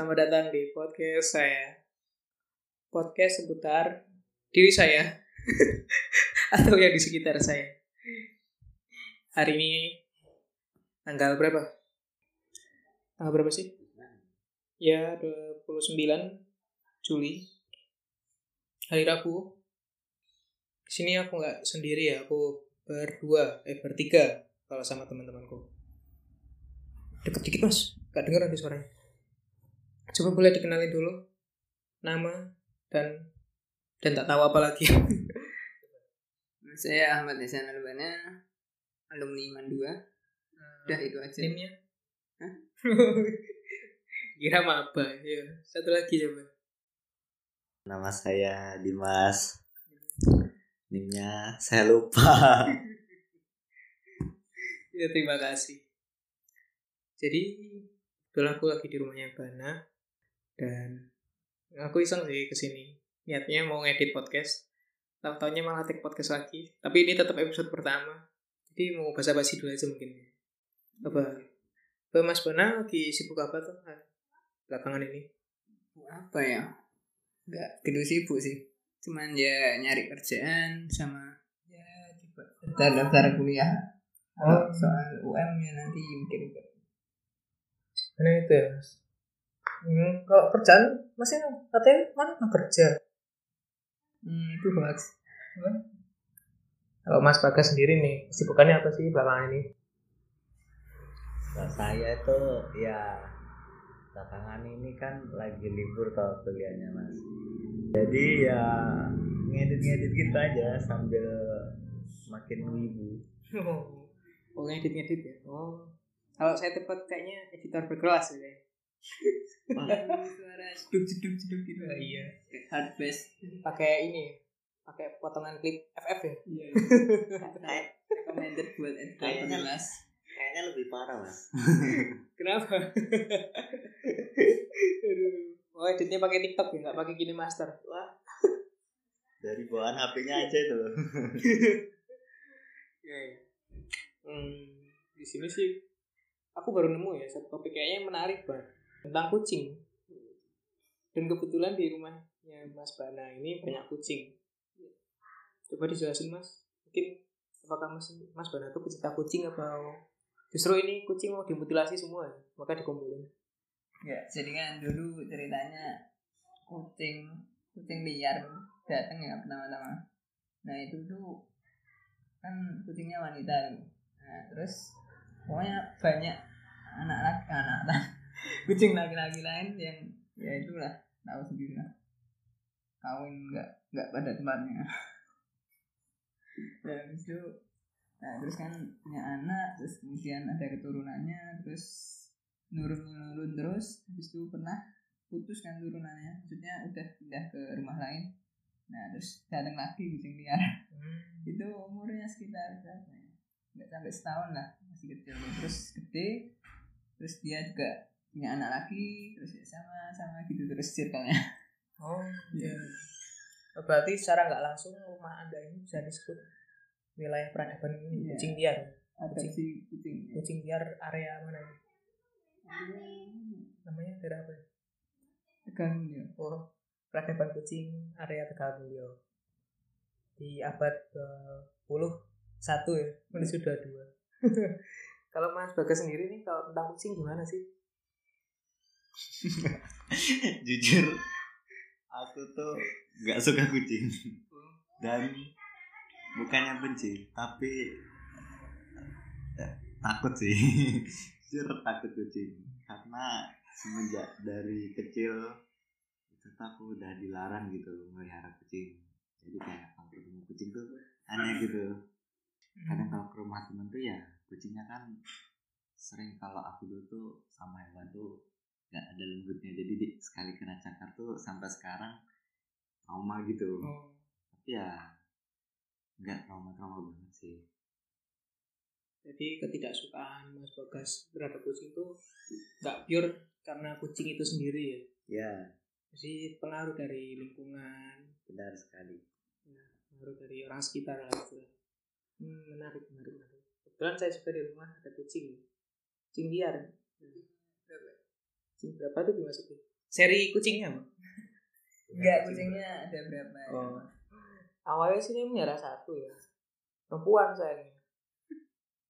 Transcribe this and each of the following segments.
selamat datang di podcast saya. Podcast seputar diri saya atau yang di sekitar saya. Hari ini tanggal berapa? Tanggal berapa sih? Ya, 29 Juli. Hari Rabu. Di sini aku nggak sendiri ya, aku berdua, eh bertiga kalau sama teman-temanku. Deket dikit mas, gak denger nanti suaranya. Coba boleh dikenalin dulu nama dan dan tak tahu apa lagi. Saya Ahmad Hasan Albana, alumni IMAN 2. Udah itu aja. Nimnya? Hah? Kira apa? Ya, satu lagi coba. Nama saya Dimas. Nimnya saya lupa. Ya terima kasih. Jadi kebetulan aku lagi di rumahnya Bana dan aku iseng sih ke sini. Niatnya mau ngedit podcast. Tahu taunya malah take podcast lagi. Tapi ini tetap episode pertama. Jadi mau basa-basi dulu aja mungkin. Apa? Apa Mas Bana lagi sibuk apa tuh belakangan ini? Apa ya? Enggak gitu sibuk sih. Cuman ya nyari kerjaan sama ya coba daftar-daftar kuliah. Oh. soal UM ya nanti mungkin Nah itu ya Mas. Hmm, kalau kerjaan masih katanya mana nggak kerja? hmm, itu hoax. Kalau Mas Bagas sendiri nih, kesibukannya apa sih belakangan ini? Nah, saya tuh ya belakangan ini kan lagi libur kalau kuliahnya mas. Jadi ya ngedit-ngedit gitu aja sambil makin wibu. Oh, ngedit ngedit ya. Oh, kalau saya tepat kayaknya editor berkelas ya. Suara jeduk-jeduk gitu. Oh, iya. Hard bass. Pakai ini, pakai potongan klip FF ya. Iya. Recommended buat Kayaknya- lebih parah mas. Kenapa? Aduh. Oh, editnya pakai TikTok ya, nggak pakai Gini Master. Wah. Dari bawaan HP-nya aja itu loh. Iya, iya. Hmm, di sini sih aku baru nemu ya satu topik kayaknya menarik banget tentang kucing. Dan kebetulan di rumahnya Mas Bana ini banyak kucing. Coba dijelasin Mas. Mungkin apakah Mas Mas Bana itu pecinta kucing apa justru ini kucing mau dimutilasi semua maka dikumpulin. Ya, jadi kan dulu ceritanya kucing kucing liar datang ya pertama-tama. Nah itu tuh kan kucingnya wanita. Nah terus pokoknya banyak anak laki anak kucing laki-laki lain yang ya itulah tahu sendiri lah. Kawin nggak nggak pada tempatnya. Nah, habis itu nah terus kan punya anak terus kemudian ada keturunannya terus nurun nurun terus habis itu pernah putus kan turunannya. Maksudnya udah pindah ke rumah lain. Nah terus datang lagi kucing liar. Itu umurnya sekitar berapa ya? Nggak sampai setahun lah masih kecil. Terus gede terus dia juga punya anak lagi terus ya sama sama gitu terus circle-nya Oh iya. Berarti secara nggak langsung rumah anda ini bisa disebut wilayah peradaban Iya. kucing liar. Kucing. kucing Kucing liar area mana ini? Namanya daerah apa? tegang dia Oh, peradaban kucing area Tegalmulyo di abad ke-10 satu ya menuju dua dua. kalau Mas Bagas sendiri nih kalau tentang kucing gimana sih? Jujur, aku tuh nggak suka kucing dan bukannya benci, tapi eh, takut sih. Jujur takut kucing karena semenjak dari kecil itu aku udah dilarang gitu melihara kucing. Jadi kayak kalau ketemu kucing tuh aneh gitu. Kadang kalau ke rumah temen tuh ya kucingnya kan sering kalau aku dulu tuh sama hewan tuh nggak ada lembutnya. Jadi di, sekali kena cakar tuh sampai sekarang trauma gitu. Oh, tapi ya nggak trauma trauma banget sih. Jadi ketidaksukaan Mas Bagas terhadap kucing itu nggak pure karena kucing itu sendiri ya. ya Jadi pengaruh dari lingkungan, benar sekali. Pengaruh dari orang sekitar lah gitu. Hmm, menarik, menarik, menarik. Kebetulan saya juga di rumah ada kucing, kucing liar. Kucing berapa tuh dimasukin seri kucingnya Bang? enggak kucingnya ada berapa ya? oh. Awalnya sih dia melihara satu ya. Perempuan sayangnya.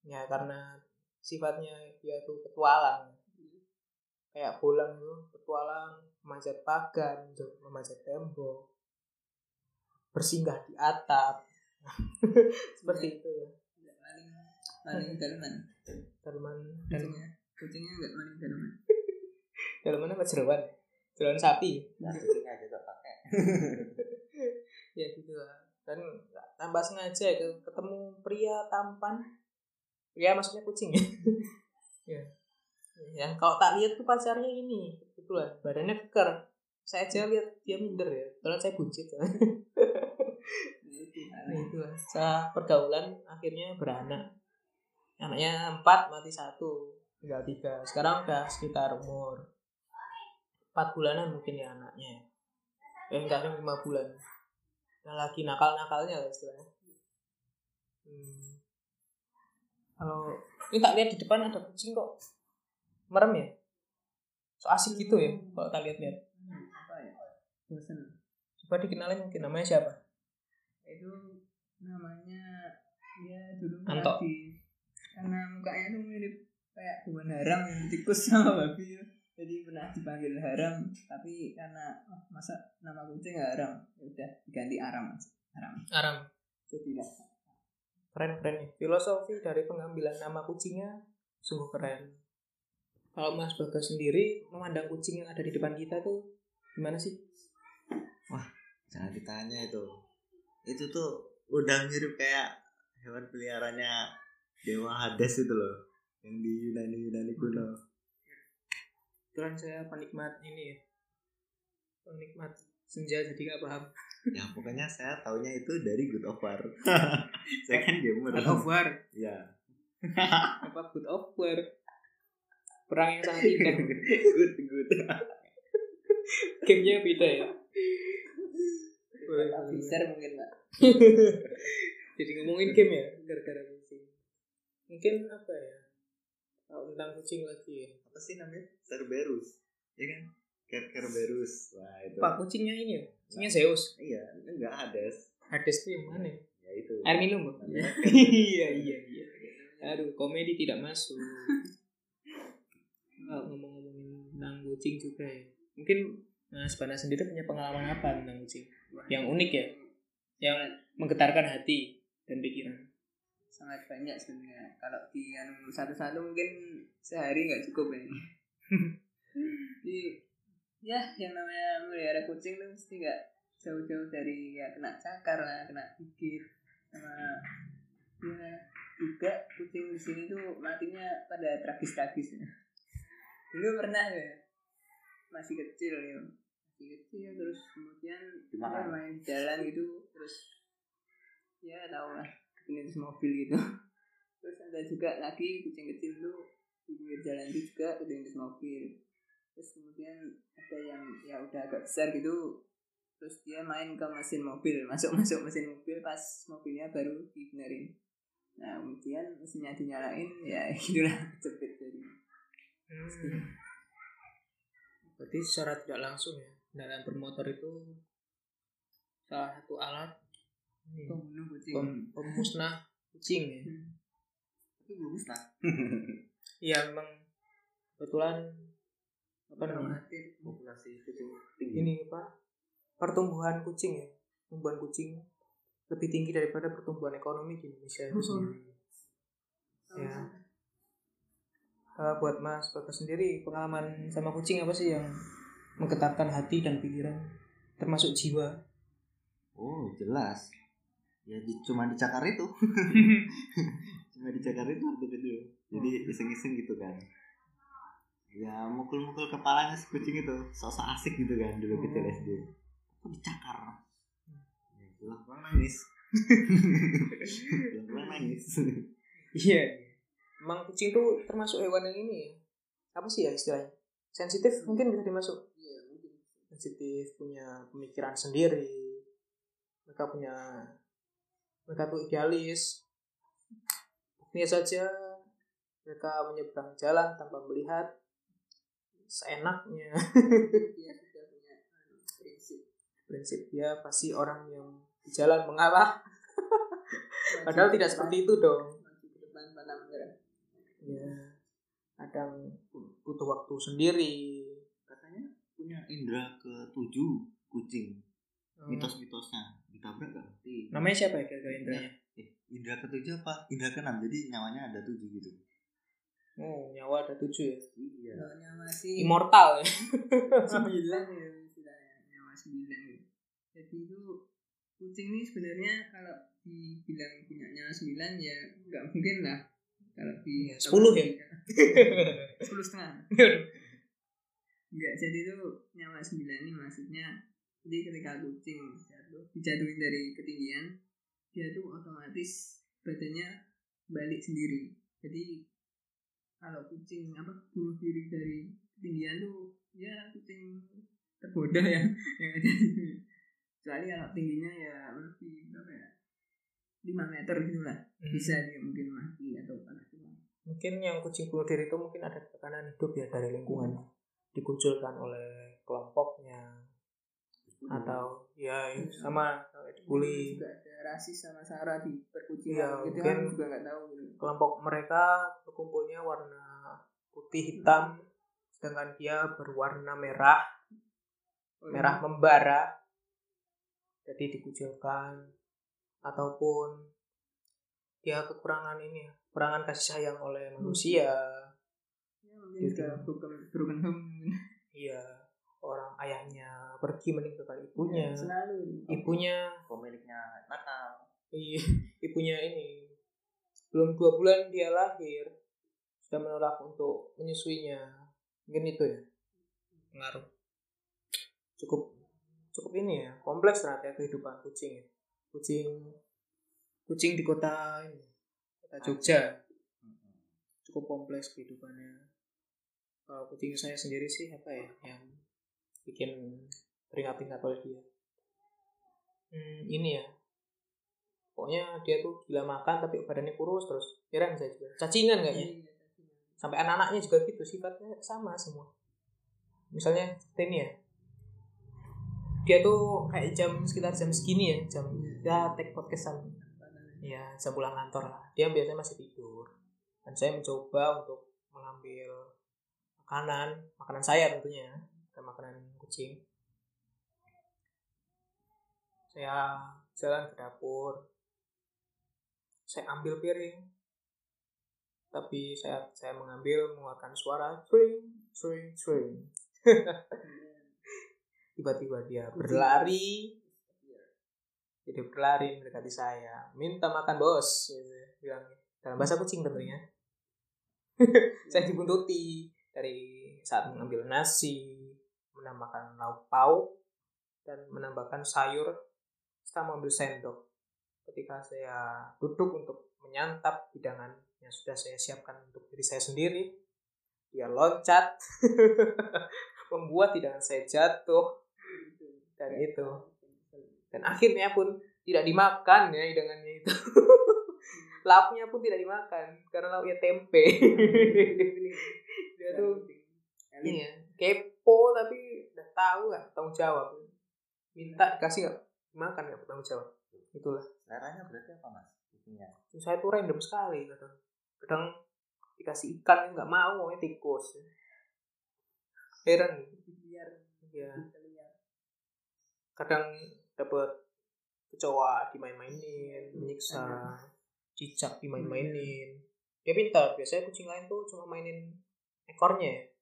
Ya karena sifatnya dia tuh petualang. Kayak bolang tuh petualang memanjat pagar memanjat tembok. Bersinggah di atap. Seperti itu ya. Maling maling daleman. Dalaman dan kucingnya kucingnya enggak maling daleman dalaman apa jeroan jeroan sapi. Nah, kucingnya aja tak pakai. ya gitu lah. Dan tambah sengaja ya, ketemu pria tampan. Pria maksudnya kucing. Ya. Ya yang kalau tak lihat tuh pacarnya ini itulah badannya keker. Saya aja lihat dia minder ya. Kalau saya buncit. Itu nah itulah setelah pergaulan akhirnya beranak. Anaknya empat mati satu. Tinggal tiga. Sekarang udah sekitar umur empat bulanan mungkin ya anaknya eh enggak ada lima bulan. Yang lagi nakal nakalnya lah istilahnya. Hmm. kalau ini tak lihat di depan ada kucing kok. Merem ya? So asik gitu ya kalau tak lihat lihat Hmm, apa ya? Coba dikenalin mungkin namanya siapa? Itu namanya ya dulu Anto. di karena mukanya tuh mirip kayak hewan haram yang tikus sama babi. ya. Jadi pernah dipanggil haram tapi karena oh, masa nama kucing haram ya udah diganti aram aja. haram Aram jadi lah keren keren nih filosofi dari pengambilan nama kucingnya sungguh keren kalau Mas Bagas sendiri memandang kucing yang ada di depan kita tuh gimana sih Jangan ditanya itu. Itu tuh udah mirip kayak hewan peliharaannya Dewa Hades itu loh. Yang di Yunani Yunani kuno. Kebetulan saya penikmat ini ya. Penikmat senja jadi nggak paham. Ya pokoknya saya taunya itu dari Good of War. saya kan gamer. God of War? Ya. apa Good of War? Perang yang sangat indah. Good good. gamenya beda ya? Fisher mungkin pak. Jadi ngomongin game ya gara-gara mungkin apa ya kalau tentang kucing lagi ya Apa sih namanya? Cerberus. Ya kan? Ker Kerberus. Wah itu. pak kucingnya ini ya kucingnya Zeus Iya, enggak Hades. Hades tuh yang mana ya? Itu. air minum? Namanya iya iya iya aduh komedi tidak masuk kalau ngomong-ngomongin tentang kucing juga ya mungkin Mas Bana sendiri punya pengalaman apa tentang kucing yang unik ya yang menggetarkan hati dan pikiran sangat banyak sebenarnya. Kalau di anu satu-satu mungkin sehari nggak cukup ini jadi ya yang namanya melihara kucing tuh mesti nggak jauh-jauh dari ya kena cakar lah kena gigit sama ya juga kucing di sini tuh matinya pada tragis-tragis dulu pernah ya masih kecil ya. Masih kecil terus kemudian ya, main jalan gitu terus ya tau lah kelindes mobil gitu. Terus ada juga lagi kucing kecil tuh di pinggir jalan itu juga kelindes mobil. Terus kemudian ada yang ya udah agak besar gitu. Terus dia main ke mesin mobil masuk masuk mesin mobil pas mobilnya baru dibenerin. Nah kemudian mesinnya dinyalain ya gitulah cepet jadi. Hmm. Berarti secara tidak langsung ya dalam bermotor itu salah satu alat pembunuh kucing pem- pemusnah kucing ya. Hmm. tapi belum musnah Iya memang kebetulan apa namanya populasi kucing tinggi. ini apa pertumbuhan kucing ya pertumbuhan kucing lebih tinggi daripada pertumbuhan ekonomi di Indonesia itu Mhm. sendiri. Ya. Eh, buat Mas Bagas sendiri pengalaman sama kucing apa sih yang menggetarkan hati dan pikiran termasuk jiwa? Oh jelas. Ya di- cuma dicakar itu. cuma dicakar itu waktu kecil. Jadi iseng-iseng gitu kan. Ya mukul-mukul kepalanya si kucing itu. Sosok asik gitu kan dulu kecil Oh. SD. Kok dicakar? Ya, pulang-pulang nangis. pulang-pulang nangis. Iya. Emang kucing tuh termasuk hewan yang ini ya. Apa sih ya istilahnya? Sensitif mungkin bisa dimasuk. Iya, mungkin. Sensitif, punya pemikiran sendiri. Mereka punya mereka tuh idealis. Buktinya saja mereka menyeberang jalan tanpa melihat. seenaknya. Dia sudah punya anu, prinsip. Prinsip dia pasti orang yang di jalan mengalah. Padahal tidak seperti itu dong. Depan ya kadang butuh waktu sendiri. Katanya punya indera ketujuh kucing. Mitos-mitosnya. Ditabrak gak ngerti namanya siapa ya kira-kira indranya eh indera ketujuh apa? Indera keenam. Jadi nyawanya ada tujuh gitu. Oh nyawa ada tujuh ya? Iya. Soalnya masih immortal. Ya sembilan ya. Istilahnya nyawa sembilan. Gitu. Jadi itu kucing ini sebenarnya kalau dibilang punya nyawa sembilan ya nggak mungkin lah. Kalau di Iya, 10 ya? sepuluh setengah. Enggak, jadi itu nyawa sembilan ini maksudnya jadi ketika kucing jatuh dijatuhin dari ketinggian dia tuh otomatis badannya balik sendiri. Jadi kalau kucing apa bunuh diri dari ketinggian tuh ya kucing terbodoh ya yang ada kecuali kalau tingginya ya lebih berapa ya 5 meter gitu lah. Hmm. bisa dia mungkin mati atau tulang. Mungkin yang kucing bunuh diri itu mungkin ada tekanan hidup ya dari lingkungan. Dikucilkan oleh kelompoknya atau ya Iya. sama dibully juga ada rasis sama sara di perkucingan Iya, gitu mungkin- kan juga nggak tahu gitu. kelompok mereka berkumpulnya warna putih hitam sedangkan dia berwarna merah merah membara. Jadi dikucilkan ataupun dia kekurangan ini ya kekurangan kasih sayang oleh manusia. Ya, Gitu. juga broken broken home. Iya orang ayahnya pergi meninggalkan ibunya. Selalu. Ibunya. Pemiliknya nakal. Iya ibunya ini. Belum dua bulan dia lahir sudah menolak untuk menyusuinya. Mungkin itu ya. Pengaruh. Cukup cukup ini ya kompleks ternyata ya kehidupan kucing ya. Kucing kucing di kota ini kota Jogja. Cukup kompleks kehidupannya. Kalau kucing saya sendiri sih apa ya yang bikin teringat-ingat oleh dia. Hmm, ini ya. Pokoknya dia tuh gila makan tapi badannya kurus terus. Heran saya juga. Cacingan kayaknya Iya, sampai anak-anaknya juga gitu sifatnya sama semua. Misalnya ini ya. Dia tuh kayak jam sekitar jam segini ya jam ya take podcastan. Ya jam pulang kantor lah. Dia biasanya masih tidur. Dan saya mencoba untuk mengambil makanan makanan saya tentunya dan makanan kucing. Saya jalan ke dapur. Saya ambil piring. Tapi saya saya mengambil mengeluarkan suara tring tring tring tiba-tiba dia berlari. Jadi berlari mendekati saya. Minta makan bos gitu, bilang. Dalam bahasa kucing tentunya. Saya dibuntuti dari saat mengambil nasi menambahkan lauk pauk dan menambahkan sayur setelah mengambil sendok. Ketika saya duduk untuk menyantap hidangan yang sudah saya siapkan untuk diri saya sendiri dia loncat membuat hidangan saya jatuh. Dan itu. Dan akhirnya pun tidak dimakan ya hidangannya itu. Lauknya pun tidak dimakan karena lauknya tempe. Dia tuh ini ya kepo tapi udah tahu nggak tanggung jawab. Minta dikasih nggak? Makan nggak bertanggung jawab? Itulah. Seleranya berarti apa mas? Kucingnya saya tuh random sekali kadang kadang dikasih ikan nggak mau maunya tikus. Heran. Biar ya liar. Kadang dapat kecoa dimain-mainin menyiksa cicak dimain-mainin. Dia pintar. Biasanya kucing lain tuh cuma mainin ekornya. ya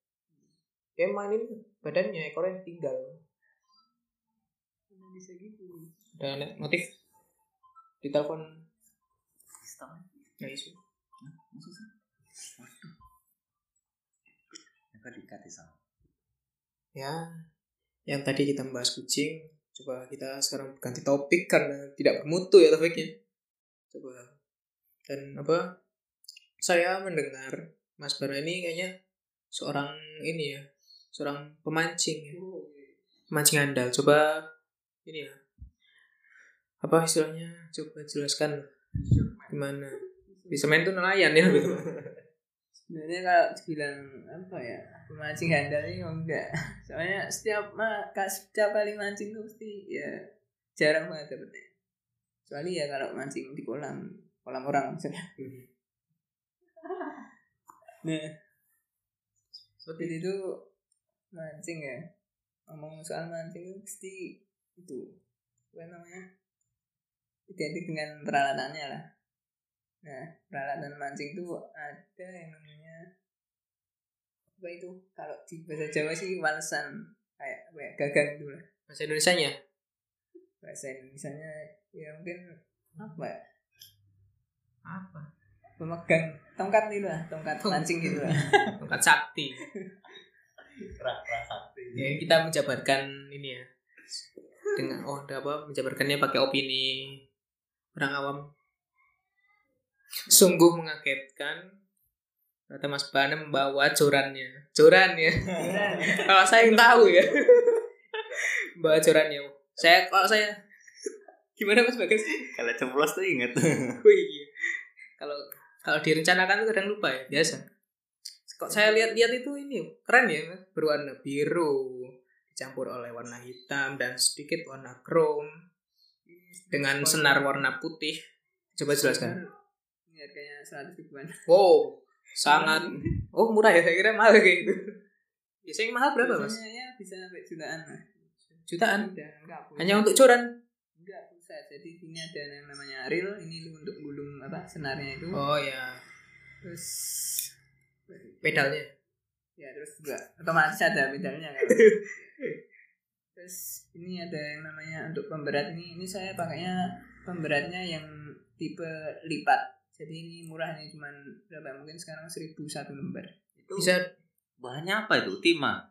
dia mainin badannya ekornya tinggal. Bisa gitu. Ada notif? Di telepon. Sistem nggak isu. Maksud sih waduh. Apa dikat ya sama ya yang tadi kita membahas kucing coba kita sekarang ganti topik karena tidak bermutu ya topiknya. Coba. Dan apa saya mendengar Mas Bara ini kayaknya seorang ini ya seorang pemancing ya. Oh, pemancing andal coba ini ya. Apa istilahnya? Coba jelaskan gimana? Bisa main tuh nelayan ya. Gitu sebenarnya kalau dibilang apa ya? Pemancing handal ini enggak. Soalnya setiap setiap kali mancing tuh pasti ya jarang banget dapetnya. Kecuali ya kalau mancing di kolam kolam orang maksudnya nah. Seperti itu mancing ya? Ngomong soal mancing itu pasti itu. Apa namanya? Identik dengan peralatannya lah. Nah peralatan mancing itu ada yang namanya apa itu? Kalau di bahasa Jawa sih walesan kayak apa ya? Gagang gitu lah. Bahasa Indonesia nya bahasa Indonesia nya ya mungkin apa ya? Apa? Pemegang tongkat itu lah tongkat mancing gitu lah. Tongkat sakti ya kita menjabarkan ini ya. Dengan oh apa? Menjabarkannya pakai opini orang awam. Sungguh mengagetkan. Ternyata Mas Bana membawa jorannya. Joran ya Kalau saya yang tahu ya. Bawa jorannya. Saya kalau saya Gimana Mas Bagas? kalau ceplos tuh inget Oh iya. Kalau kalau direncanakan tuh kadang lupa ya Biasa Kok saya lihat-lihat itu ini Keren ya Berwarna biru Dicampur oleh warna hitam Dan sedikit warna chrome Dengan senar warna putih. Coba jelaskan. Ini harganya seratus ribuan. Wow sangat. Oh murah ya saya kira mahal kayak gitu. Biasanya mahal berapa mas? Biasanya ya bisa sampai jutaan lah jutaan? Enggak hanya untuk coran enggak pulsa jadi ini ada yang namanya reel ini untuk gulung apa senarnya itu. Oh ya terus pedalnya ya terus juga otomatis ada pedalnya kan. Terus ini ada yang namanya untuk pemberat ini ini saya pakainya pemberatnya yang tipe lipat. Jadi ini murah nih cuman berapa? Mungkin sekarang seribu satu lembar. Itu bisa. bahannya apa itu? Timah?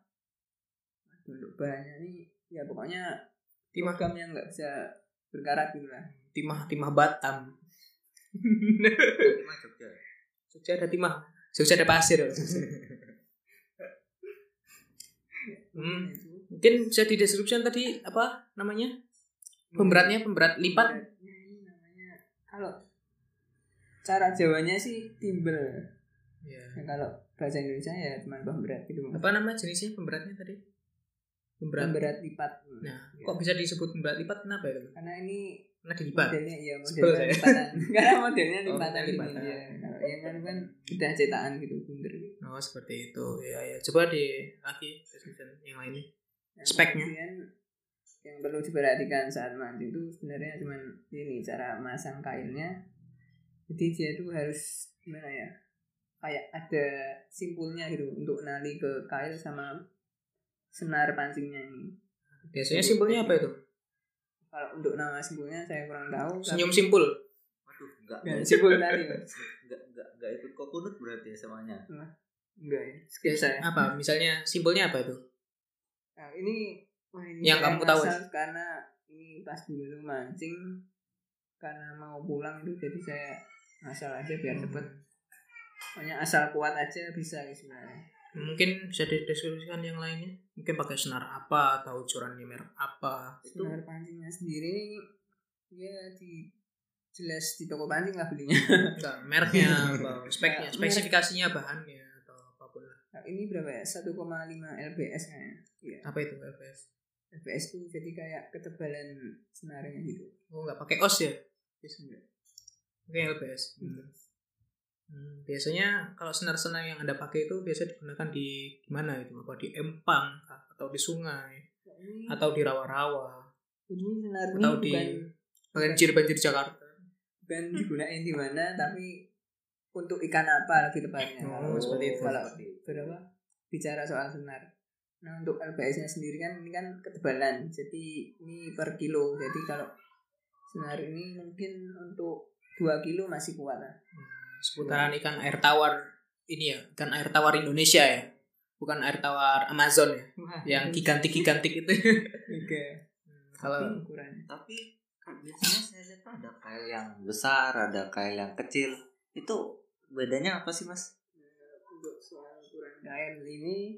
Untuk bahannya ini ya pokoknya timah. logam yang nggak bisa berkarat gitu lah. Timah timah Batam. Timah Jogja. Jogja ada timah Jogja ada pasir. Hmm. mungkin bisa dideskripsikan tadi apa namanya? Pemberatnya pemberat lipat. Pemberatnya ini namanya kalau cara Jawanya sih timbel. Ya. kalau bahasa Indonesia ya cuma pemberat gitu. Apa nama jenisnya pemberatnya tadi? Pemberat. Pemberat lipat. Nah Ya. kok bisa disebut pemberat lipat? Kenapa ya karena ini karena dilipat modelnya iya modelnya lipatan karena modelnya Oh, lipatan gini lipatan. ya kalau yang kan kan udah cetakan gitu bunder oh seperti itu. Ya ya coba di lagi description yang lainnya. Nah, Speknya. yang perlu diperhatikan saat mancing itu sebenarnya cuma ini cara masang kailnya jadi dia itu harus gimana ya kayak ada simpulnya gitu untuk nali ke kail sama senar pancingnya ini. Biasanya simpelnya apa itu kalau untuk nama simpulnya saya kurang tahu senyum simpul. Waduh enggak. Nggak, simpul tadi enggak enggak enggak ikut kokonut berarti ya semuanya enggak. Ya. Skip saya. Apa? Misalnya simpelnya apa itu? Nah, ini wah, ini Yang kamu tahu, karena ini pas dulu mancing karena mau pulang itu jadi saya ngasal aja biar cepet. Pokoknya asal kuat aja bisa gitu sebenarnya. Mungkin bisa dideskripsikan yang lainnya mungkin pakai senar apa atau curannya merek apa itu Senar pancingnya sendiri ya di jelas di toko pancing lah belinya. enggak mereknya apa speknya spesifikasinya bahannya atau apa pun lah Nah, ini berapa ya? 1,5 lbs kayaknya. Iya. apa itu LPS lbs tuh jadi kayak ketebalan senarnya gitu. oh nggak pakai os ya Biasanya. pakai LPS Hmm, biasanya kalau senar-senar yang anda pakai itu biasa digunakan di mana itu apa di empang atau di sungai? Ini atau di rawa-rawa? Ini senar ini atau di bukan banjir-banjir Jakarta? Bukan digunain di mana tapi untuk ikan apa lagi tepatnya Oh, Kalau- seperti itu. kalau berapa? Bicara soal senar. Nah untuk LPS nya sendiri kan ini kan ketebalan. Jadi ini per kilo. Jadi kalau senar ini mungkin untuk 2 kilo masih kuat lah seputaran ikan air tawar ini ya ikan air tawar Indonesia ya. Bukan air tawar Amazon ya yang gigantik-gigantik itu. Oke. kalau Tapi ukurannya tapi kan biasanya saya lihat ada kail yang besar ada kail yang kecil. Itu bedanya apa sih mas? Untuk soal ukuran kain ini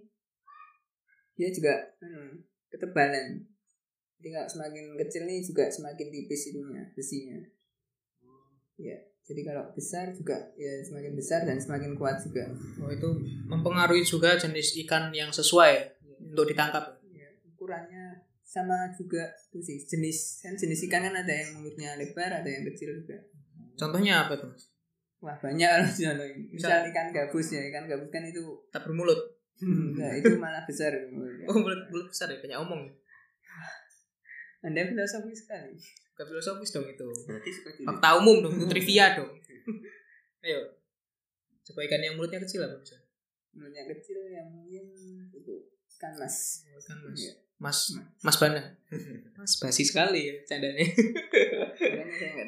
dia juga anu, ketebalan. Jadi kalau semakin kecil nih juga semakin tipis itunya besinya. Ya jadi kalau besar juga ya semakin besar dan semakin kuat juga Oh itu mempengaruhi juga jenis ikan yang sesuai ya, untuk ditangkap. ya, ukurannya sama juga itu sih jenis kan jenis ikan kan ada yang mulutnya lebar ada yang kecil juga Contohnya apa tuh? Wah banyak di sana misal ikan gabus ya ikan gabus kan itu Tak bermulut. nah, itu malah besar. Oh mulut mulut besar ya banyak omong. anda filosofi sekali Gak filosofis dong itu. berarti Fakta umum dong, itu trivia dong. Ayo. Coba ikan yang mulutnya kecil apa bisa? mulutnya kecil yang mungkin itu ikan mas Kan mas. Iya. Mas Mas Bana. Mas basi sekali ya candanya. makanya saya nggak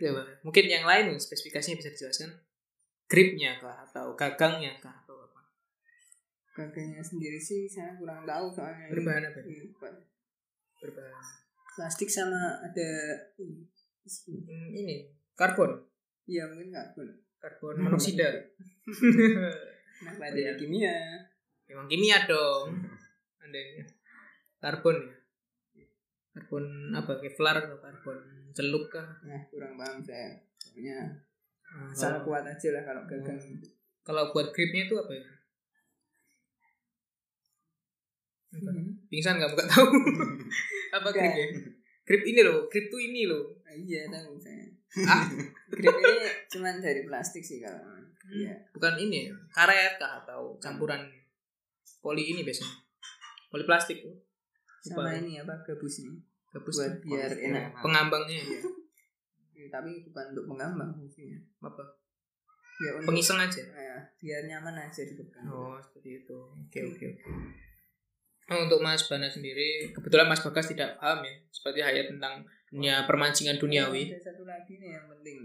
Coba. Mungkin yang lain spesifikasinya bisa dijelaskan. Gripnya kah atau gagangnya kah atau apa? gagangnya sendiri sih saya kurang tahu soalnya Berbahan apa? Berbahan. Plastik sama ada ini Hmm, ini karbon, iya mungkin karbon karbon monoksida. kenapa ada yang kimia Emang kimia dong. Ada karbon ya. Karbon apa? Kevlar atau karbon celuk kah? nah kurang paham saya pokoknya Ah, salah kuat aja lah kalau gagang kalau buat gripnya itu apa ya? Mhm. Pingsan nggak? Nggak tahu. apa grip ya? Grip ini loh, grip tuh ini loh. Ah, iya tahu saya Ah, grip ini cuman dari plastik sih kalau iya bukan ini ya? karet kah atau campuran poli ini biasanya? Poli plastik tuh. sama ini apa gabus nih Gabus buat biar enak Pengambangnya ya. Ya, tapi bukan untuk pengambang fungsinya Apa? ya untuk Pengiseng aja. eh, biar nyaman aja dipegang Oh, seperti itu. Oke, oke, oke. Oh, untuk Mas Bana sendiri, kebetulan Mas Bagas tidak paham ya, seperti hayat tentang dunia permancingan duniawi. ada satu lagi nih yang penting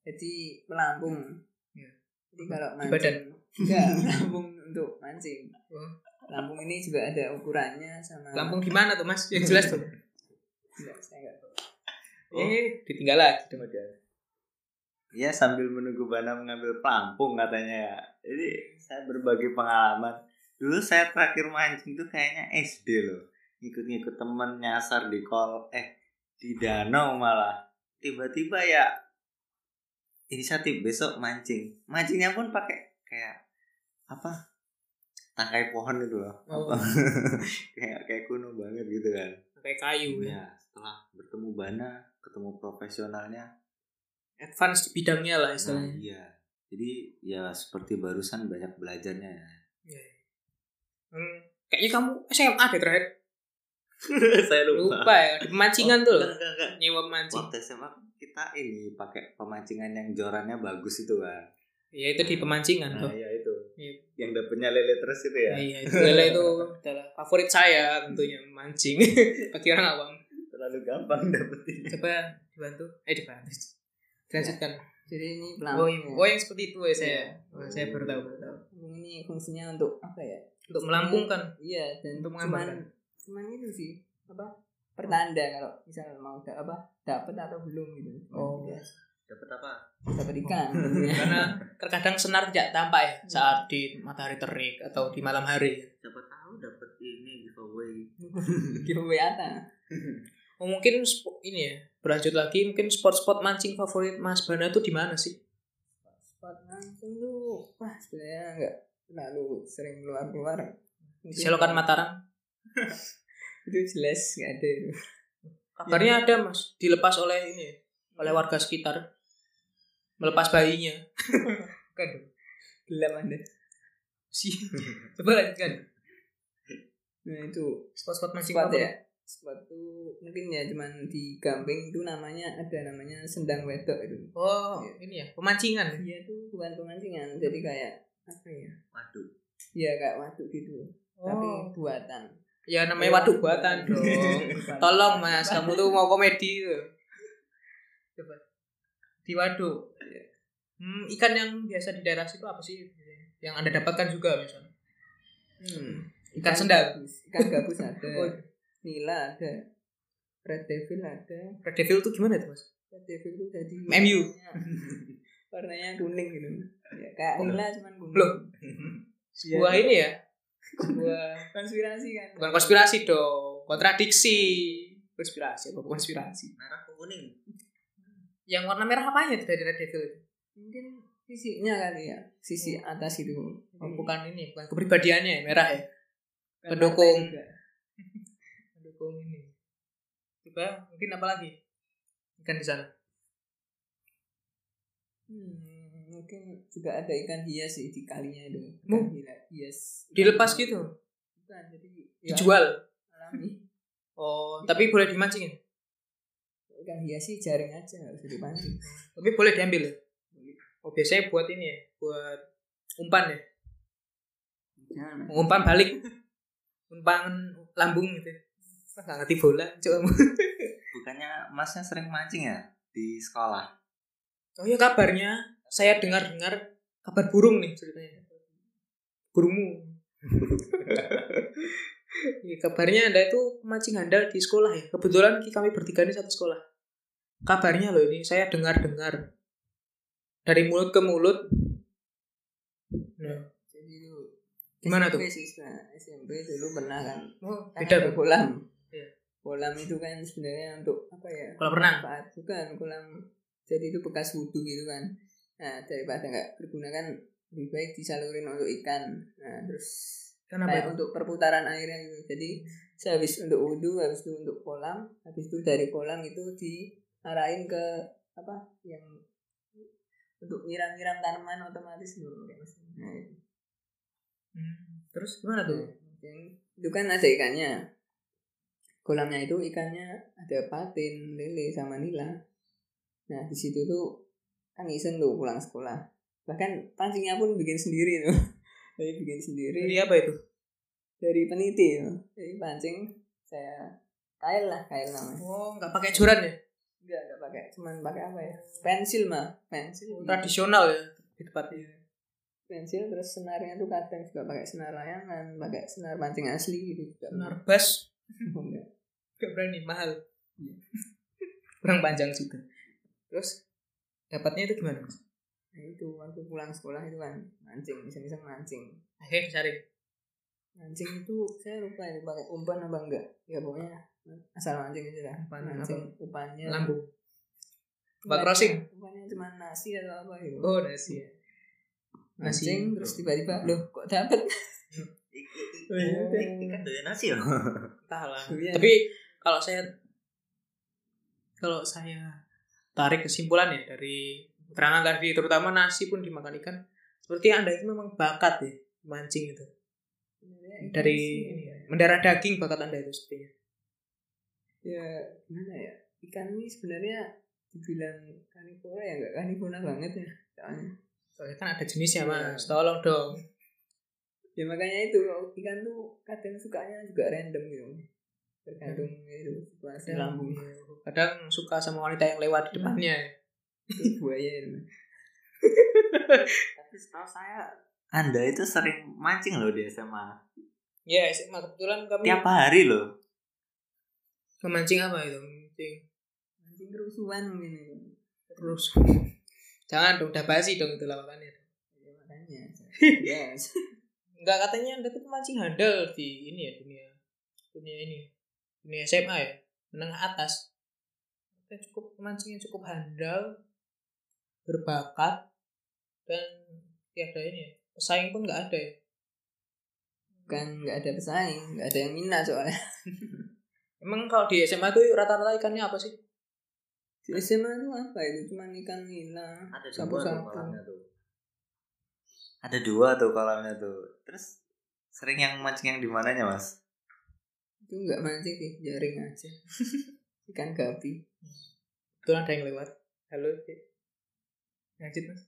jadi pelampung Iya. jadi kalau Di badan? mancing enggak pelampung untuk mancing Oh. pelampung ini juga ada ukurannya sama Lampung di mana tuh Mas? Yang jelas tuh. enggak saya enggak tahu Eh, ditinggal lagi dong. Iya sambil menunggu Bana mengambil pelampung katanya ya. Jadi saya berbagi pengalaman. Dulu saya terakhir mancing tuh kayaknya SD loh. Ngikut-ngikut temen nyasar di kol eh di danau malah. Tiba-tiba ya inisiatif besok mancing. Mancingnya pun pakai kayak apa? Tangkai pohon itu loh. Oh. Apa? kayak kayak kuno banget gitu kan. Kayak kayu ya. Ya, setelah bertemu Bana, ketemu profesionalnya, Advance di bidangnya lah Nah, istilahnya. iya. Jadi ya seperti barusan banyak belajarnya ya. Iya. Hmm, kayaknya kamu SMA deh terakhir. Saya Lupa ya, di pemancingan tuh loh. Enggak, enggak, enggak. Nyewa mancing. Waktu SMA kita ini pakai pemancingan yang jorannya bagus itu kan. Ya itu di pemancingan Nah, tuh. iya itu. Iya. Yang dapetnya lele terus itu ya. Iya, itu lele itu adalah favorit saya tentunya mancing bagi orang awam. Terlalu gampang dapetin. Coba dibantu, eh dibantu. Dilanjutkan. jadi ini Oh, pelampung iya. oh yang seperti itu ya saya. Oh, saya baru tahu, baru tahu. Pelampung ini fungsinya untuk apa ya Untuk melampungkan. iya dan Untuk cuman cuman itu sih apa pertanda kalau misal mau da apa dapat atau belum gitu Oh. Ya, Dapat apa? dapat ikan Karena terkadang senar tidak tampak ya saat di matahari terik atau di malam hari. Siapa tahu dapat ini giveaway. giveaway apa Oh, mungkin ini ya berlanjut lagi mungkin spot-spot mancing favorit Mas Bana tuh di mana sih? spot langsung tuh wah sebenarnya nggak terlalu sering keluar keluar Selokan Mataram. itu jelas nggak ada. Itu Kabarnya ada mas, dilepas oleh ini, oleh warga sekitar, melepas bayinya. kan? gelap anda. Si, coba lanjutkan. nah itu Spot-spot mancing spot ya. Spot tuh mungkin ya cuman di Gamping itu namanya ada namanya sendang wedok itu. Oh, ini ya pemancingan. dia tuh bukan pemancingan. Jadi kayak apa ya Waduh. ya kayak waduk gitu tapi Oh, buatan ya namanya waduk buatan dong. Tolong mas, kamu tuh mau komedi tuh. Coba di waduk. Hmm, ikan yang biasa di daerah situ apa sih? Yang anda dapatkan juga misalnya? hmm. Ikan sendal. gabus ikan gabus ada Oh, nila ada red devil ada Red Devil tuh gimana tuh mas? red devil itu jadi MU. warnanya, warnanya kuning gitu ya, kayak nila cuman kuning Loh. Iya. Sebuah ini ya. Sebuah konspirasi kan bukan konspirasi dong, kontradiksi. Konspirasi apa konspirasi? Merah kuning? Yang warna merah apanya itu dari Red Devil itu? mungkin sisinya kali ya sisi atas itu Oh, bukan ini, bukan kepribadiannya ya, merah ya. Pendukung. Mendukung ini. Coba mungkin apa lagi? Ikan di sana. Hmm, mungkin juga ada ikan hias sih di kalinya itu ikan hila- hias Dilepas gitu, bukan jadi ya, dijual. alami Oh, tapi boleh dimancing ya? ikan hias sih jaring aja nggak usah dipancing Tapi boleh diambil ya? Oh, biasanya buat ini ya, buat umpan ya. jangan Umpan balik. Umpan lambung gitu. Nggak ngerti bola, coba. Bukannya masnya sering mancing ya di sekolah? Oh ya kabarnya, saya dengar-dengar kabar burung nih ceritanya. Burungmu. ya, kabarnya Anda itu mancing handal di sekolah ya. Kebetulan kami bertiga ini satu sekolah. Kabarnya loh ini saya dengar-dengar dari mulut ke mulut. Nah, jadi itu Gimana SMP sih sebenarnya. SMP dulu pernah kan oh, kan beda tuh. kolam Iya. kolam itu kan sebenarnya untuk apa ya Kolam renang? bukan kolam jadi itu bekas wudhu gitu kan nah daripada nggak berguna kan lebih baik disalurin untuk ikan nah terus Kenapa kayak itu? untuk perputaran airnya gitu jadi sehabis untuk wudhu habis itu untuk kolam habis itu dari kolam itu diarahin ke apa yang untuk nyiram-nyiram tanaman otomatis dulu kayak nah, itu. Hmm, Terus gimana tuh? Mungkin itu kan ada ikannya. Kolamnya itu ikannya ada patin, lele, sama nila. Nah di situ tuh kan iseng tuh pulang sekolah. Bahkan pancingnya pun bikin sendiri tuh. Jadi bikin sendiri Jadi apa itu? dari peniti tuh. Jadi pancing saya kail lah kail namanya. Oh, nggak pakai joran ya? Enggak enggak pakai, cuman pakai apa ya? Pensil mah, pensil. Tradisional ya di tempatnya. pensil terus senarnya tuh kadang juga pakai senar layangan, pakai senar pancing asli gitu juga. Benar bas Enggak. Gak berani, mahal. Iya. Kurang panjang juga. Terus dapatnya itu gimana? Mas? Nah itu waktu pulang sekolah itu kan mancing, iseng-iseng mancing. Akhirnya disaring. Mancing itu saya lupa ini pakai umpan apa enggak. Ya pokoknya asal mancing aja lah. Umpan mancing umpannya. Lambung. Umpannya- Bak crossing? Umpannya cuma nasi atau apa gitu. Oh, nasi ya. Nasi. Mancing terus tiba-tiba loh kok dapet. Oh, iya. Ikan doyan nasi ya? Entah lah. Iya. Tapi kalau saya kalau saya tarik kesimpulan ya dari keterangan tadi terutama nasi pun dimakan ikan. Seperti anda itu memang bakat ya mancing itu. Sebenarnya ikan dari ya, mendarah daging bakat anda itu sepertinya. Ya gimana ya? Ikan ini sebenarnya dibilang karnivora ya enggak karnivora banget ya soalnya. Soalnya kan ada jenisnya Iya. mas. Tolong dong. Ya makanya itu ikan tuh kadang sukanya juga random gitu tergantung itu situasi kadang, lambung kadang suka sama wanita yang lewat di depannya. Itu buaya itu Tapi setahu saya Anda itu sering mancing loh di SMA. ya SMA kebetulan kami Tiap hari loh. memancing apa itu? Mancing mancing kerusuhan mungkin itu. Terus jangan dong udah basi dong itu lawakannya ya makanya. Ya Enggak katanya anda tuh pemancing handal di ini ya dunia. Dunia ini dunia SMA ya? Menengah atas. Kita cukup pemancing yang cukup handal berbakat dan tiada ini ya pesaing pun nggak ada ya? Kan nggak ada pesaing nggak ada yang minat soalnya. Emang kalau di SMA tuh rata-rata ikannya apa sih? Di SMA itu apa itu? Cuma ikan nila Ada sapu-sapu. tuh. Ada dua tuh kolamnya tuh. Terus sering yang mancing yang di mananya mas? Itu nggak mancing sih jaring aja. Ikan gapi Betul ada yang lewat. Halo lanjut mas.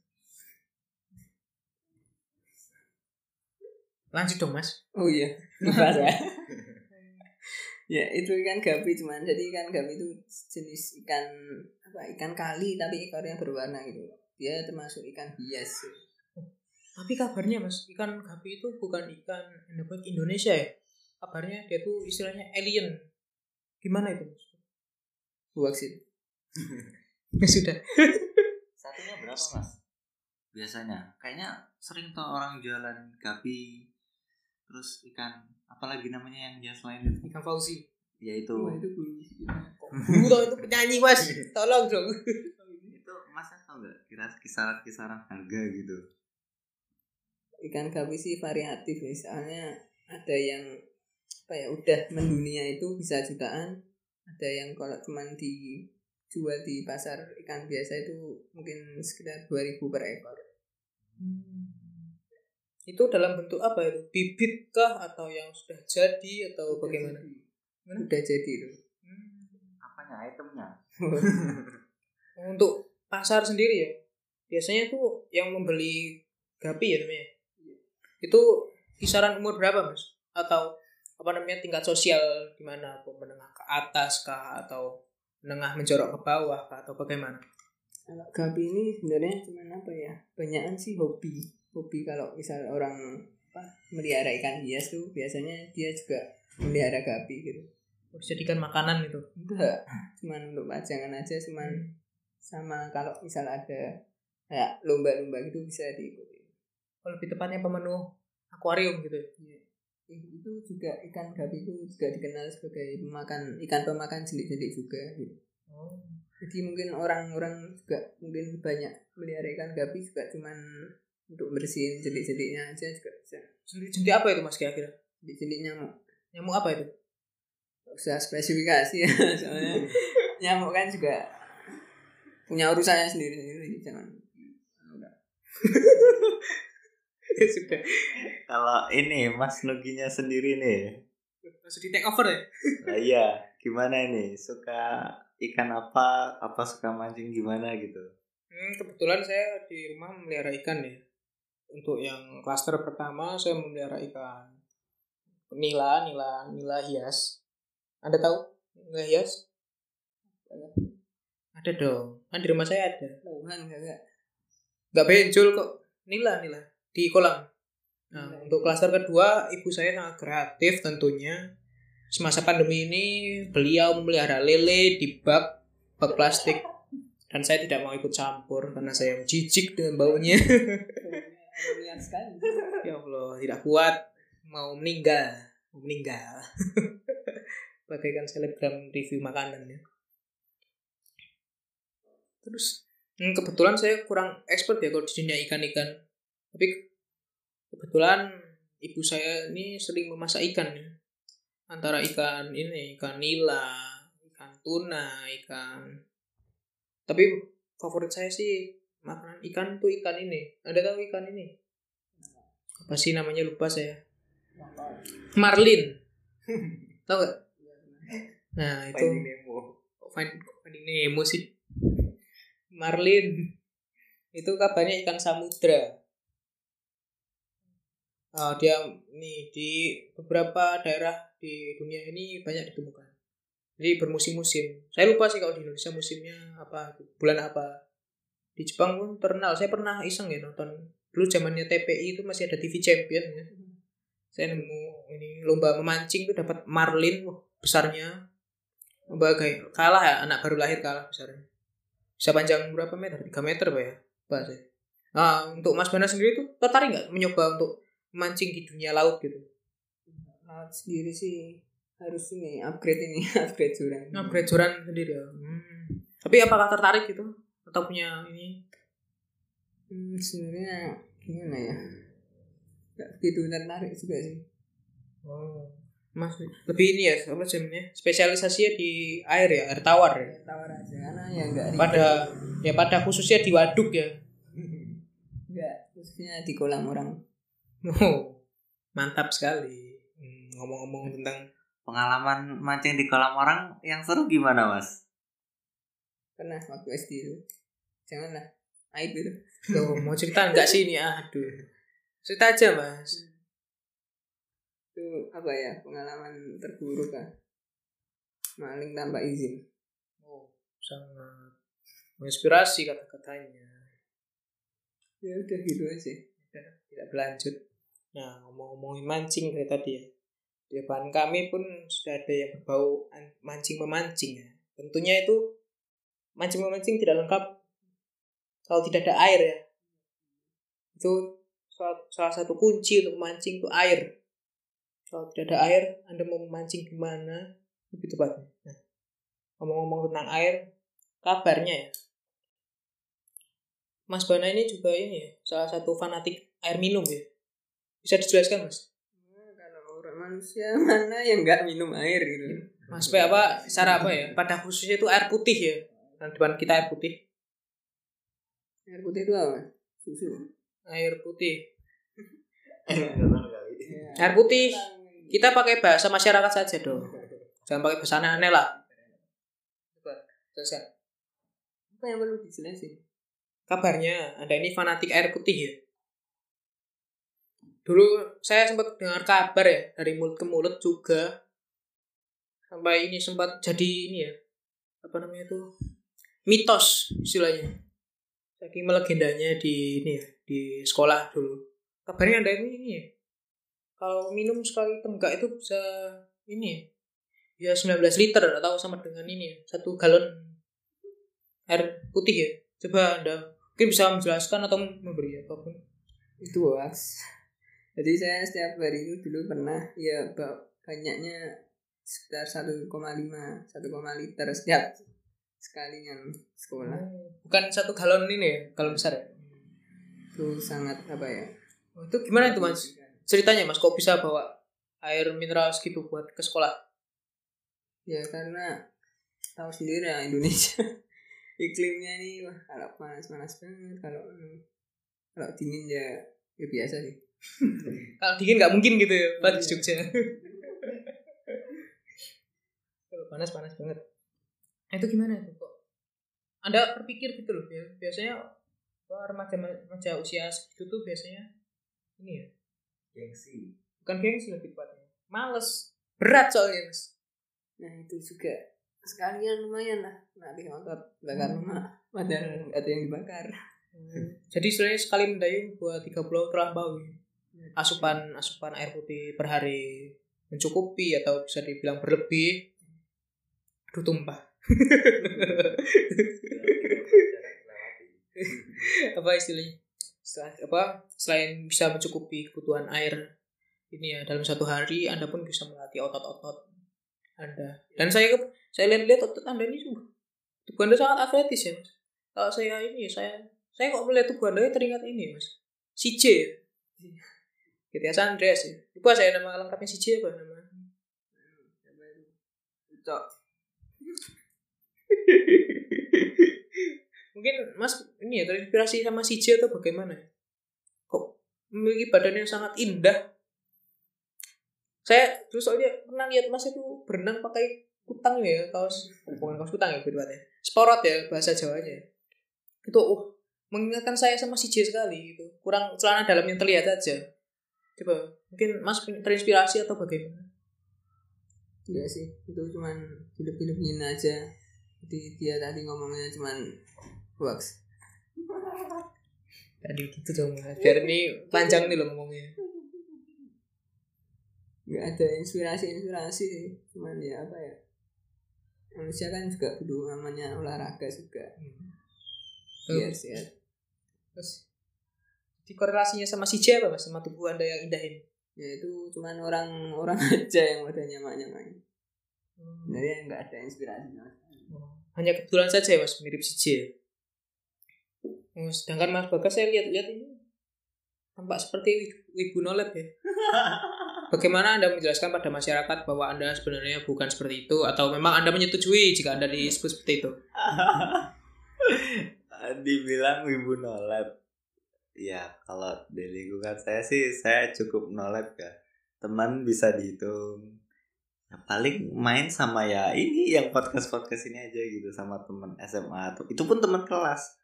Lanjut dong mas. Oh iya. Lupa saya ya itu ikan gapi cuman. Jadi ikan gapi itu jenis ikan apa ikan kali tapi ekornya berwarna gitu. Dia termasuk ikan hias tapi kabarnya mas ikan gapi itu bukan ikan endemik Indonesia ya kabarnya dia tuh istilahnya alien. Gimana itu mas? Hoax itu ya sudah. Satunya berapa mas? Biasanya. Kayaknya sering tuh orang jualan gapi terus ikan apalagi namanya yang jelas lain itu. Ikan fauzi. Yaitu Wah, itu bulu Dulu tau itu penyanyi mas. Tolong dong. Kira-kira kisaran-kisaran harga gitu? Ikan gapi sih variatif misalnya ada yang apa ya udah mendunia itu bisa jutaan ada yang kalau cuman dijual di pasar ikan biasa itu mungkin sekitar 2000 per ekor Itu dalam bentuk apa itu? Bibit kah atau yang sudah jadi atau bagaimana? udah jadi itu apanya itemnya Untuk pasar sendiri ya. Biasanya tuh yang membeli gapi ya namanya. Itu kisaran umur berapa, Mas? Atau apa namanya tingkat sosial di mana apa menengah ke atas kah? Atau menengah menjorok ke bawah kah? Atau bagaimana? kalau gapi ini sebenarnya cuman apa ya? Banyakan sih hobi. Hobi kalau misal orang apa melihara ikan hias tuh biasanya dia juga melihara gapi gitu. Dijadikan makanan itu. enggak. Cuman untuk pajangan aja cuman sama kalau misal ada kayak lomba-lomba gitu bisa diikuti. Kalau lebih tepatnya pemenuh akuarium gitu. Eh, itu juga ikan gapi itu juga dikenal sebagai pemakan ikan pemakan jelik-jelik juga gitu. Oh. jadi mungkin orang-orang juga mungkin banyak melihara ikan gapi juga cuman untuk bersihin jelik-jeliknya aja juga bisa Jenis apa itu Mas kira-kira? jelik-jelik nyamuk Nyamuk apa itu? Usah spesifikasi ya soalnya nyamuk kan juga punya urusannya sendiri-sendiri jangan ya sudah. kalau ini mas Nuginya sendiri nih Langsung di take over ya? Nah, iya, gimana ini? Suka ikan apa? Apa suka mancing gimana gitu? Hmm, kebetulan saya di rumah memelihara ikan ya. Untuk yang klaster pertama saya memelihara ikan nila, nila, nila hias. Anda tahu nila hias? Ada dong. Kan di rumah saya ada. Tuhan kagak Nggak benjol kok. Nila, nila di kolam. Nah, untuk klaster kedua, ibu saya sangat kreatif tentunya. Semasa pandemi ini, beliau memelihara lele di bak bak plastik. Dan saya tidak mau ikut campur karena saya jijik dengan baunya. sekali ya Allah, tidak kuat. Mau meninggal. Mau meninggal. Bagaikan selebgram review makanan ya. Terus, hmm, kebetulan saya kurang expert ya kalau di dunia ikan-ikan. Tapi kebetulan ibu saya ini sering memasak ikan ya. Antara ikan ini, ikan nila, ikan tuna, ikan. Tapi favorit saya sih makanan ikan tuh ikan ini. Anda tahu ikan ini? Apa sih namanya lupa saya. Marlin. tahu gak? Nah itu Kok Find- Finding Nemo sih. Marlin. Itu kabarnya ikan samudra. Ah, dia nih di beberapa daerah di dunia ini banyak ditemukan. Jadi bermusim-musim. Saya lupa sih kalau di Indonesia musimnya apa, bulan apa. Di Jepang pun terkenal. Saya pernah iseng ya nonton. Dulu zamannya TPI itu masih ada TV Champion ya. Saya nemu ini lomba memancing itu dapat marlin wah, besarnya. Lomba kayak kalah ya anak baru lahir kalah besarnya. Bisa panjang berapa meter? 3 meter pak ya? Pak saya. Nah, untuk Mas Bana sendiri tuh tertarik nggak mencoba untuk mancing di dunia laut gitu? laut sendiri sih harus ini upgrade ini upgrade jurang Upgrade joran sendiri ya. Hmm. Tapi apakah tertarik gitu? Atau punya ini? hmm, sebenarnya gimana ya nggak begitu tertarik juga sih Oh. Mas lebih ini ya apa sebenarnya spesialisasinya di air ya air tawar ya tawar aja karena ya nggak ribet. pada ya pada khususnya di waduk ya nggak khususnya di kolam orang oh, mantap sekali. Hmm, ngomong-ngomong tentang Pengalaman mancing di kolam orang yang seru gimana mas? pernah waktu SD itu. Janganlah aib itu. Loh, mau cerita enggak sih ini? Aduh. Cerita aja mas. Itu apa ya pengalaman terburuk kan maling tanpa izin. Oh sangat menginspirasi kata-katanya. Ya udah gitu aja tidak berlanjut. Nah, ngomong-ngomongin mancing kayak tadi ya. Di depan kami pun sudah ada yang berbau an- mancing-memancing ya. Tentunya itu mancing-memancing tidak lengkap kalau tidak ada air ya. Itu salah, satu kunci untuk memancing itu air. Kalau tidak ada air, Anda mau memancing di mana? Lebih tepatnya. Nah, ngomong-ngomong tentang air, kabarnya ya. Mas Bana ini juga ini ya, salah satu fanatik air minum ya. Bisa dijelaskan Mas? Nah, kalau orang manusia mana yang nggak minum air gitu Mas P apa secara apa ya? Pada khususnya itu air putih ya. Nah, depan kita air putih. air putih itu apa susu Air putih. Nggak tahu kali. Ya. Air putih. Kita pakai bahasa masyarakat saja dong. Jangan pakai bahasa aneh-aneh lah. Coba, jelaskan. apa yang perlu dijelasin Kabarnya Anda ini fanatik air putih ya? Dulu saya sempat dengar kabar ya dari mulut ke mulut juga sampai ini sempat jadi ini ya apa namanya itu mitos istilahnya. Saking melegendanya di ini ya di sekolah dulu. Kabarnya ada ini, ini ya. Kalau minum sekali tenggak itu bisa ini ya 19 liter atau sama dengan ini ya satu galon air putih ya. Coba anda mungkin bisa menjelaskan atau memberi apa pun? Itu hoax jadi saya setiap hari itu dulu pernah ya ba- banyaknya sekitar 1,5 1,5 liter setiap sekali yang sekolah. Bukan satu galon ini ya? Galon besar ya? Itu sangat apa ya? Oh, itu gimana itu mas? Ceritanya mas kok bisa bawa air mineral segitu buat ke sekolah? Ya karena tahu sendiri ya Indonesia iklimnya nih wah kalau panas panas banget kalau kalau dingin ya ya biasa sih. Kalau dingin nggak mungkin gitu ya buat di Jogja. Kalau panas panas banget. Nah, itu gimana itu kok? Anda berpikir gitu loh ya. Biasanya wah, remaja remaja usia segitu tuh biasanya ini ya? Gengsi. bukan gengsi lebih tepatnya males. Berat soalnya mas. Nah itu juga sekalian lumayan lah nanti motor bakar rumah. Nggak ada yang dibakar. Jadi sebenarnya sekali mendayung buat tiga pulau terlampaui asupan asupan air putih per hari mencukupi atau bisa dibilang berlebih. Aduh tumpah. Apa istilahnya? Setelah, apa? Selain bisa mencukupi kebutuhan air ini ya dalam satu hari anda pun bisa melatih otot-otot anda dan saya saya lihat-lihat otot anda ini sungguh tubuh anda sangat atletis ya mas. Kalau saya ini saya saya kok melihat tubuh anda teringat ini mas. Si J ya? GTA San Andreas ya? Lupa saya nama lengkapnya si J apa nama cok. Mungkin mas ini ya terinspirasi sama si J atau bagaimana kok memiliki badan yang sangat indah saya terus soalnya pernah lihat mas itu berenang pakai kutang ya kaos. Bukan kaos kutang ya berarti sporot ya bahasa Jawanya. Itu uh mengingatkan saya sama si J sekali itu kurang celana dalam yang terlihat aja. Coba mungkin mas terinspirasi atau bagaimana? Enggak sih itu cuman hidup-hidupin aja. Jadi dia tadi ngomongnya cuman hoax. Tadi gitu dong biar ini panjang nih loh ngomongnya nggak ada inspirasi inspirasi cuman ya apa ya manusia kan juga butuh namanya olahraga juga. Biar sehat. Terus? Di korelasinya sama si J apa mas? Sama tubuh anda yang indah ini? Ya itu cuman orang orang aja yang udah nyamak nyamak sebenarnya nggak ada inspirasi hanya kebetulan saja ya mas mirip si J. Oh, sedangkan mas Bagas saya lihat-lihat ini tampak seperti wi- wibu nolet ya bagaimana anda menjelaskan pada masyarakat bahwa anda sebenarnya bukan seperti itu atau memang anda menyetujui jika anda disebut seperti itu Dibilang wibu nolep. Ya, kalau di lingkungan saya sih saya cukup nolep ya. Teman bisa dihitung. Ya, paling main sama ya ini yang podcast-podcast ini aja gitu sama teman SMA tuh. Itu pun teman kelas.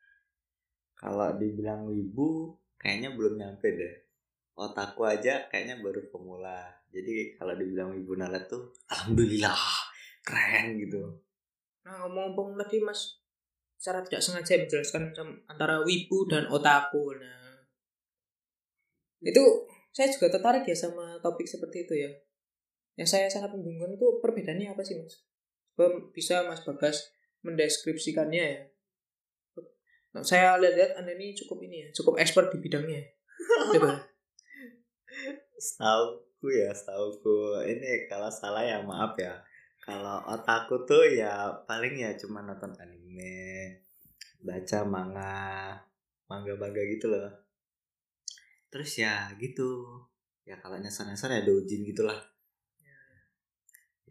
Kalau dibilang wibu kayaknya belum nyampe deh. Otakku aja kayaknya baru pemula. Jadi kalau dibilang wibu nolep tuh alhamdulillah keren gitu. nah ngomong-ngomong tadi mas secara tidak sengaja menjelaskan antara wibu dan otaku nah itu saya juga tertarik ya sama topik seperti itu ya. Yang saya sangat membingungkan itu perbedaannya apa sih mas? Coba bisa mas Bagas mendeskripsikannya ya? Nah, saya lihat-lihat anda ini cukup ini ya cukup expert di bidangnya. Coba Setauku ya, setauku. Ini kalau salah ya maaf ya. Kalau otakku tuh ya paling ya cuma nonton anime, baca manga, bangga bangga gitu loh. Terus ya gitu. Ya kalau nyasar nyasar ya dojin gitulah.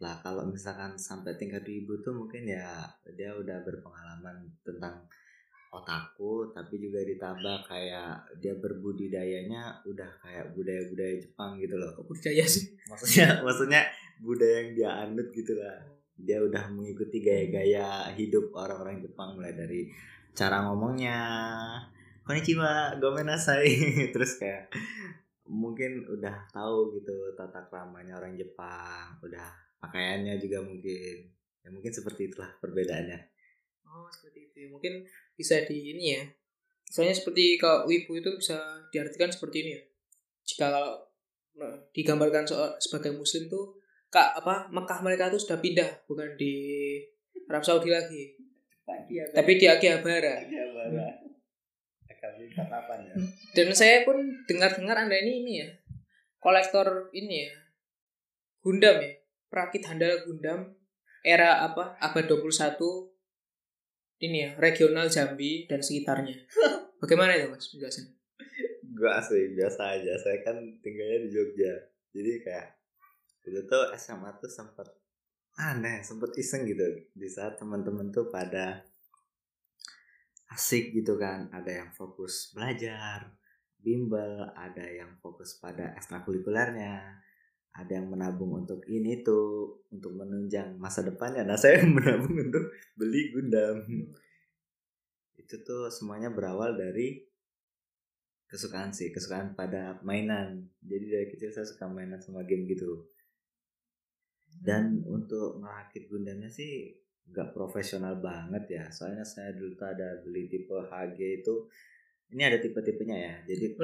Lah kalau misalkan sampai tingkat ibu tuh mungkin ya dia udah berpengalaman tentang otaku tapi juga ditambah kayak dia berbudidayanya udah kayak budaya-budaya Jepang gitu loh. Kok budaya sih? Maksudnya maksudnya budaya yang dia anut gitu lah. Dia udah mengikuti gaya-gaya hidup orang-orang Jepang mulai dari cara ngomongnya konnichiwa gomenasai. Terus kayak mungkin udah tahu gitu tata keramanya orang Jepang udah pakaiannya juga mungkin. Ya mungkin seperti itulah perbedaannya. Oh seperti itu ya. mungkin bisa di ini ya. Misalnya seperti kalau wibu itu bisa diartikan seperti ini ya. Jika kalau nah, digambarkan so- sebagai muslim tuh kak apa Mekah mereka tuh sudah pindah bukan di Arab Saudi lagi. Tapi di Akihabara ya. Dan saya pun dengar-dengar anda ini ini ya kolektor ini ya Gundam ya perakit handal Gundam era apa abad 21 ini ya regional Jambi dan sekitarnya bagaimana itu mas penjelasan Gua asli biasa aja. Saya kan tinggalnya di Jogja. Jadi kayak dulu tuh SMA tuh sempet aneh, sempet iseng gitu. Di saat teman-teman tuh pada asik gitu kan. Ada yang fokus belajar, bimbel, ada yang fokus pada ekstrakurikulernya, ada yang menabung untuk ini tuh, untuk menunjang masa depannya. Nah saya menabung untuk beli Gundam. Itu tuh semuanya berawal dari kesukaan sih kesukaan pada mainan. Jadi dari kecil saya suka mainan sama game gitu. Dan untuk merakit Gundamnya sih nggak profesional banget ya. Soalnya saya dulu tuh ada beli tipe HG itu ini ada tipe-tipenya ya. Jadi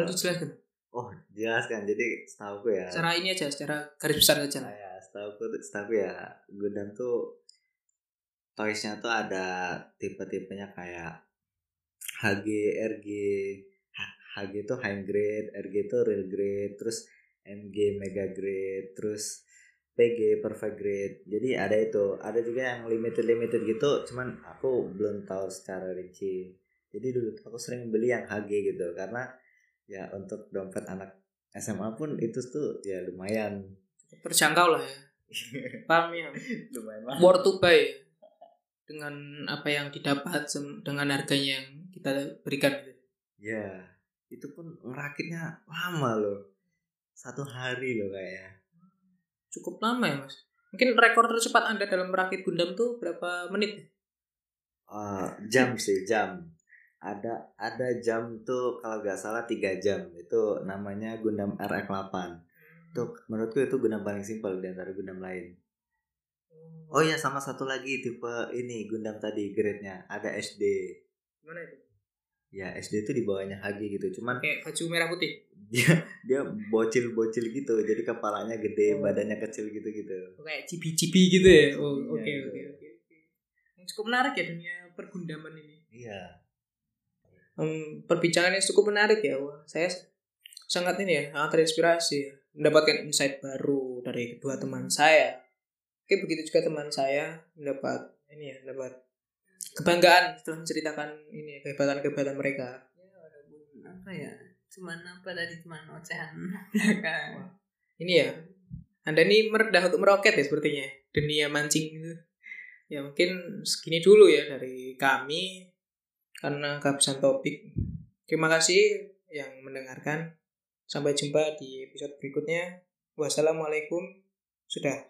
oh jelaskan jadi setahu gue ya secara ini aja secara garis besar aja lah saya setahu gue setahu gue ya Gundam tuh toysnya tuh ada tipe-tipenya kayak HG, RG, HG itu high grade, RG itu real grade, terus MG mega grade, terus PG perfect grade. Jadi ada itu, ada juga yang limited limited gitu, cuman aku belum tahu secara rinci. Jadi dulu aku sering beli yang HG gitu karena ya untuk dompet anak SMA pun itu tuh ya lumayan terjangkau lah ya paham ya lumayan mahal. worth to buy dengan apa yang didapat dengan harganya yang kita berikan gitu. Ya, itu pun ngerakitnya lama loh. Satu hari loh kayaknya. cukup lama ya mas mungkin rekor tercepat anda dalam merakit Gundam tuh berapa menit Eh, jam sih, jam. Ada ada jam tuh kalau nggak salah tiga jam. Itu namanya Gundam RX-8. Itu menurutku itu Gundam paling simpel di antara Gundam lain. Oh ya, sama satu lagi tipe ini Gundam tadi grade-nya ada SD. gimana itu Ya, SD itu di bawahnya HG gitu. Cuman kayak baju merah putih dia dia bocil-bocil gitu. Jadi kepalanya gede, Oh. badannya kecil gitu-gitu. kayak cibi-cibi gitu ya oh Iya, oke gitu. oke oke oke. cukup menarik ya dunia pergundaman ini Iya. Hmm, perbincangannya cukup menarik ya Wah, saya sangat ini ya sangat terinspirasi ya. mendapatkan insight baru dari kedua teman saya. Oke begitu juga teman saya mendapat ini ya mendapat kebanggaan setelah menceritakan ini kehebatan kehebatan mereka. Ya walaupun apa ya cuman apa tadi cuman ocehan belakang ini ya anda ini merendah untuk meroket ya sepertinya dunia mancing itu. Ya mungkin segini dulu ya dari kami karena kehabisan topik. Terima kasih yang mendengarkan. Sampai jumpa di episode berikutnya. Wassalamualaikum. Sudah